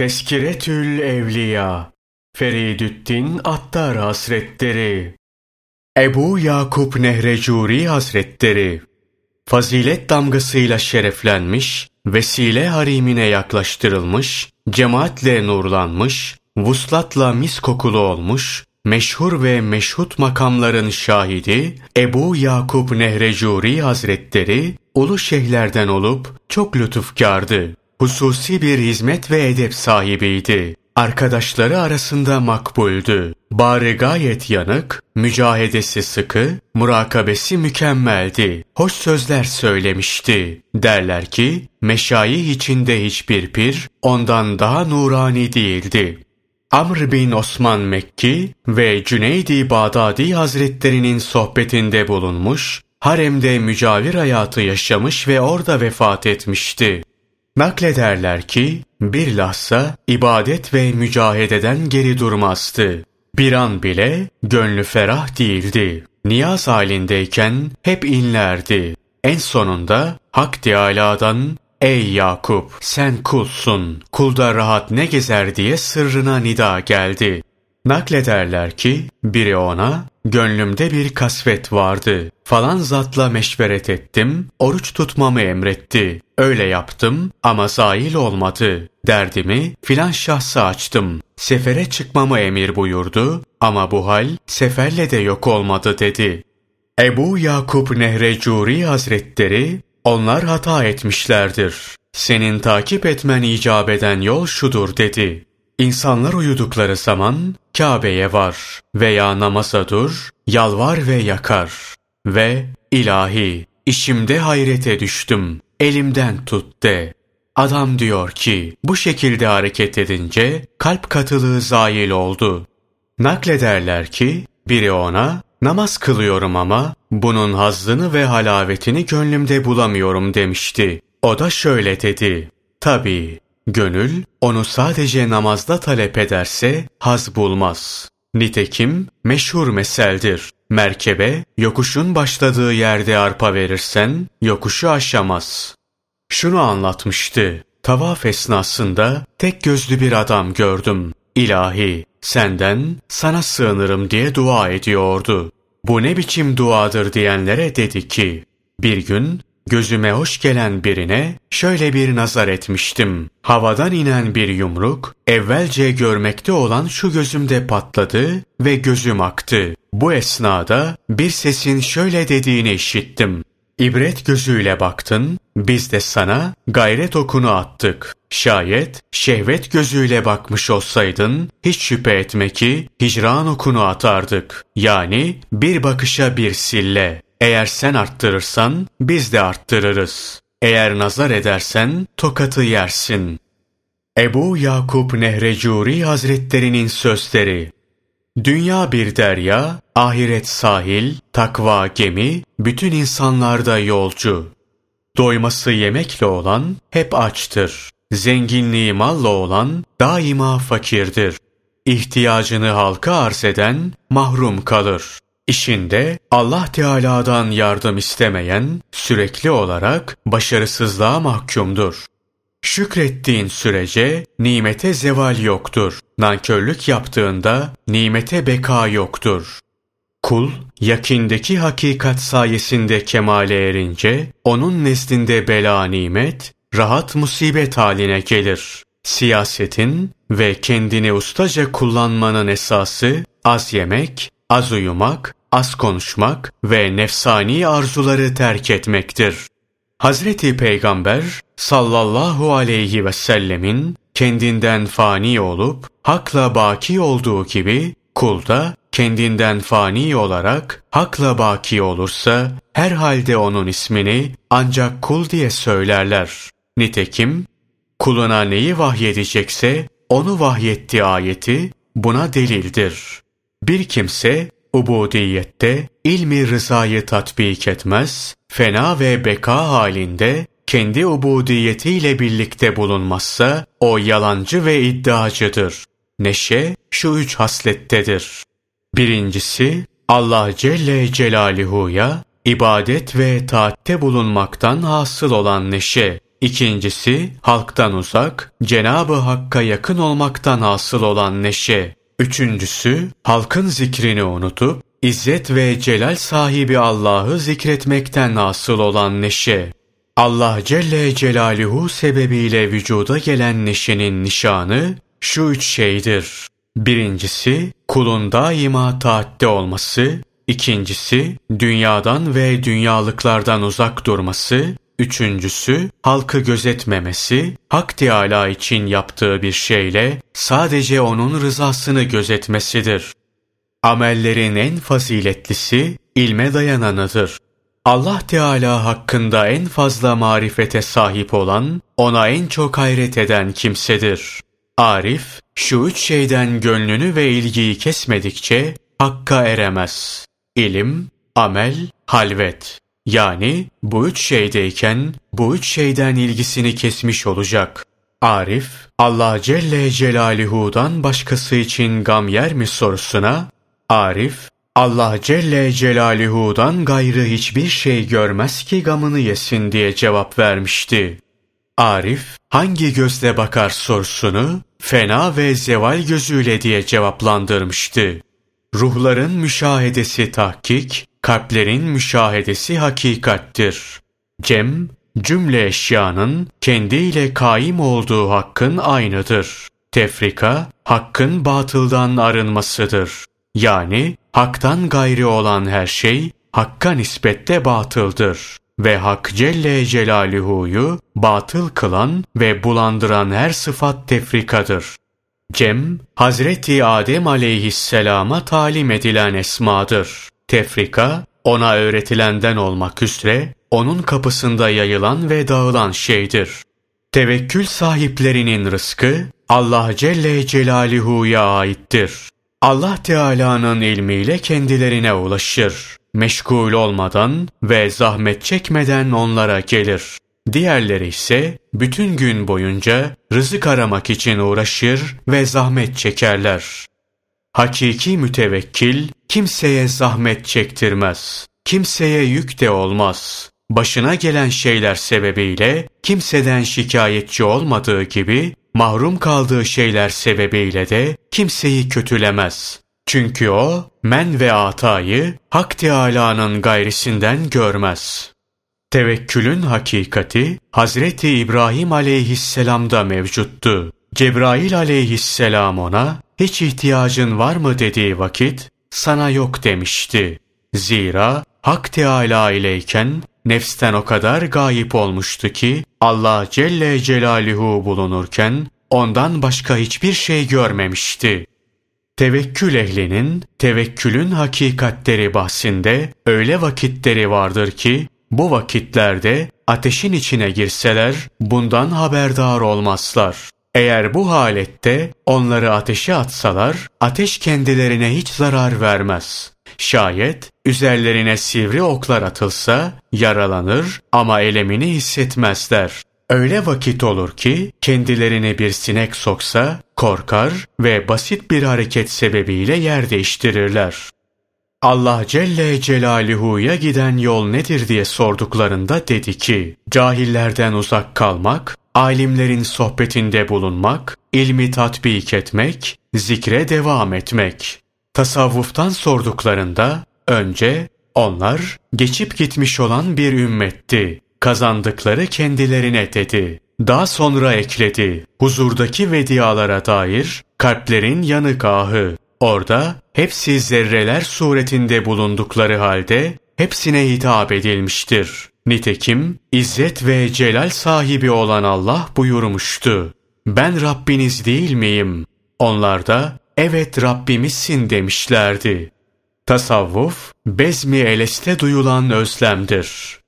Teskiretül Evliya. Feridüddin Attar Hazretleri. Ebu Yakup Nehrecuri Hazretleri. Fazilet damgasıyla şereflenmiş, vesile harimine yaklaştırılmış, cemaatle nurlanmış, vuslatla mis kokulu olmuş, meşhur ve meşhut makamların şahidi Ebu Yakup Nehrecuri Hazretleri ulu şeyhlerden olup çok lütufkardı hususi bir hizmet ve edep sahibiydi. Arkadaşları arasında makbuldü. Bari gayet yanık, mücahedesi sıkı, murakabesi mükemmeldi. Hoş sözler söylemişti. Derler ki, meşayih içinde hiçbir pir ondan daha nurani değildi. Amr bin Osman Mekki ve Cüneydi Bağdadi Hazretlerinin sohbetinde bulunmuş, haremde mücavir hayatı yaşamış ve orada vefat etmişti. Naklederler ki bir lahza ibadet ve mücahededen geri durmazdı. Bir an bile gönlü ferah değildi. Niyaz halindeyken hep inlerdi. En sonunda Hak Teâlâ'dan Ey Yakup sen kulsun, kulda rahat ne gezer diye sırrına nida geldi. Naklederler ki biri ona gönlümde bir kasvet vardı. Falan zatla meşveret ettim, oruç tutmamı emretti. Öyle yaptım ama zail olmadı. Derdimi filan şahsı açtım. Sefere çıkmamı emir buyurdu ama bu hal seferle de yok olmadı dedi. Ebu Yakup Nehrecuri Hazretleri onlar hata etmişlerdir. Senin takip etmen icap eden yol şudur dedi. İnsanlar uyudukları zaman Kabe'ye var veya namaza dur, yalvar ve yakar. Ve ilahi, işimde hayrete düştüm, elimden tut de. Adam diyor ki, bu şekilde hareket edince kalp katılığı zail oldu. Naklederler ki, biri ona, namaz kılıyorum ama bunun hazzını ve halavetini gönlümde bulamıyorum demişti. O da şöyle dedi, tabii Gönül onu sadece namazda talep ederse haz bulmaz. Nitekim meşhur meseldir. Merkebe yokuşun başladığı yerde arpa verirsen yokuşu aşamaz. Şunu anlatmıştı. Tavaf esnasında tek gözlü bir adam gördüm. İlahi senden sana sığınırım diye dua ediyordu. Bu ne biçim duadır diyenlere dedi ki, bir gün Gözüme hoş gelen birine şöyle bir nazar etmiştim. Havadan inen bir yumruk, evvelce görmekte olan şu gözümde patladı ve gözüm aktı. Bu esnada bir sesin şöyle dediğini işittim. İbret gözüyle baktın, biz de sana gayret okunu attık. Şayet şehvet gözüyle bakmış olsaydın, hiç şüphe etme ki hicran okunu atardık. Yani bir bakışa bir sille. Eğer sen arttırırsan biz de arttırırız. Eğer nazar edersen tokatı yersin. Ebu Yakup Nehrecuri Hazretlerinin sözleri Dünya bir derya, ahiret sahil, takva gemi, bütün insanlarda yolcu. Doyması yemekle olan hep açtır. Zenginliği malla olan daima fakirdir. İhtiyacını halka arz eden mahrum kalır. İşinde Allah Teala'dan yardım istemeyen sürekli olarak başarısızlığa mahkumdur. Şükrettiğin sürece nimete zeval yoktur. Nankörlük yaptığında nimete beka yoktur. Kul, yakindeki hakikat sayesinde kemale erince, onun nezdinde bela nimet, rahat musibet haline gelir. Siyasetin ve kendini ustaca kullanmanın esası az yemek, az uyumak, az konuşmak ve nefsani arzuları terk etmektir. Hazreti Peygamber sallallahu aleyhi ve sellemin kendinden fani olup hakla baki olduğu gibi kul da kendinden fani olarak hakla baki olursa herhalde onun ismini ancak kul diye söylerler. Nitekim kuluna neyi vahyedecekse onu vahyetti ayeti buna delildir. Bir kimse ubudiyette ilmi rızayı tatbik etmez, fena ve beka halinde kendi ubudiyetiyle birlikte bulunmazsa o yalancı ve iddiacıdır. Neşe şu üç haslettedir. Birincisi Allah Celle Celaluhu'ya ibadet ve taatte bulunmaktan hasıl olan neşe. İkincisi, halktan uzak, Cenabı Hakk'a yakın olmaktan hasıl olan neşe. Üçüncüsü, halkın zikrini unutup, İzzet ve celal sahibi Allah'ı zikretmekten hasıl olan neşe. Allah Celle Celaluhu sebebiyle vücuda gelen neşenin nişanı şu üç şeydir. Birincisi, kulun daima taatte olması. İkincisi, dünyadan ve dünyalıklardan uzak durması. Üçüncüsü, halkı gözetmemesi, Hak Teâlâ için yaptığı bir şeyle sadece onun rızasını gözetmesidir. Amellerin en faziletlisi ilme dayananıdır. Allah Teala hakkında en fazla marifete sahip olan, ona en çok hayret eden kimsedir. Arif, şu üç şeyden gönlünü ve ilgiyi kesmedikçe hakka eremez. İlim, amel, halvet. Yani bu üç şeydeyken bu üç şeyden ilgisini kesmiş olacak. Arif, Allah Celle Celaluhu'dan başkası için gam yer mi sorusuna, Arif, Allah Celle Celaluhu'dan gayrı hiçbir şey görmez ki gamını yesin diye cevap vermişti. Arif, hangi gözle bakar sorusunu, fena ve zeval gözüyle diye cevaplandırmıştı. Ruhların müşahedesi tahkik, kalplerin müşahedesi hakikattir. Cem, cümle eşyanın kendiyle kaim olduğu hakkın aynıdır. Tefrika, hakkın batıldan arınmasıdır. Yani haktan gayri olan her şey hakka nispette batıldır ve Hak Celle Celaluhu'yu batıl kılan ve bulandıran her sıfat tefrikadır. Cem, Hazreti Adem aleyhisselama talim edilen esmadır. Tefrika, ona öğretilenden olmak üzere, onun kapısında yayılan ve dağılan şeydir. Tevekkül sahiplerinin rızkı, Allah Celle Celaluhu'ya aittir. Allah Teala'nın ilmiyle kendilerine ulaşır. Meşgul olmadan ve zahmet çekmeden onlara gelir. Diğerleri ise bütün gün boyunca rızık aramak için uğraşır ve zahmet çekerler. Hakiki mütevekkil kimseye zahmet çektirmez. Kimseye yük de olmaz. Başına gelen şeyler sebebiyle kimseden şikayetçi olmadığı gibi mahrum kaldığı şeyler sebebiyle de kimseyi kötülemez. Çünkü o men ve atayı Hak Teâlâ'nın gayrisinden görmez. Tevekkülün hakikati Hazreti İbrahim aleyhisselamda mevcuttu. Cebrail aleyhisselam ona hiç ihtiyacın var mı dediği vakit sana yok demişti. Zira Hak Teâlâ ileyken nefsten o kadar gayip olmuştu ki Allah Celle Celaluhu bulunurken ondan başka hiçbir şey görmemişti. Tevekkül ehlinin tevekkülün hakikatleri bahsinde öyle vakitleri vardır ki bu vakitlerde ateşin içine girseler bundan haberdar olmazlar. Eğer bu halette onları ateşe atsalar ateş kendilerine hiç zarar vermez. Şayet üzerlerine sivri oklar atılsa yaralanır ama elemini hissetmezler. Öyle vakit olur ki kendilerini bir sinek soksa korkar ve basit bir hareket sebebiyle yer değiştirirler. Allah Celle Celaluhu'ya giden yol nedir diye sorduklarında dedi ki, cahillerden uzak kalmak, alimlerin sohbetinde bulunmak, ilmi tatbik etmek, zikre devam etmek. Tasavvuftan sorduklarında önce onlar geçip gitmiş olan bir ümmetti. Kazandıkları kendilerine dedi. Daha sonra ekledi. Huzurdaki vediyalara dair kalplerin yanık ahı. Orada hepsi zerreler suretinde bulundukları halde hepsine hitap edilmiştir. Nitekim İzzet ve Celal sahibi olan Allah buyurmuştu. Ben Rabbiniz değil miyim? Onlar da evet Rabbimizsin demişlerdi. Tasavvuf, bezmi eleste duyulan özlemdir.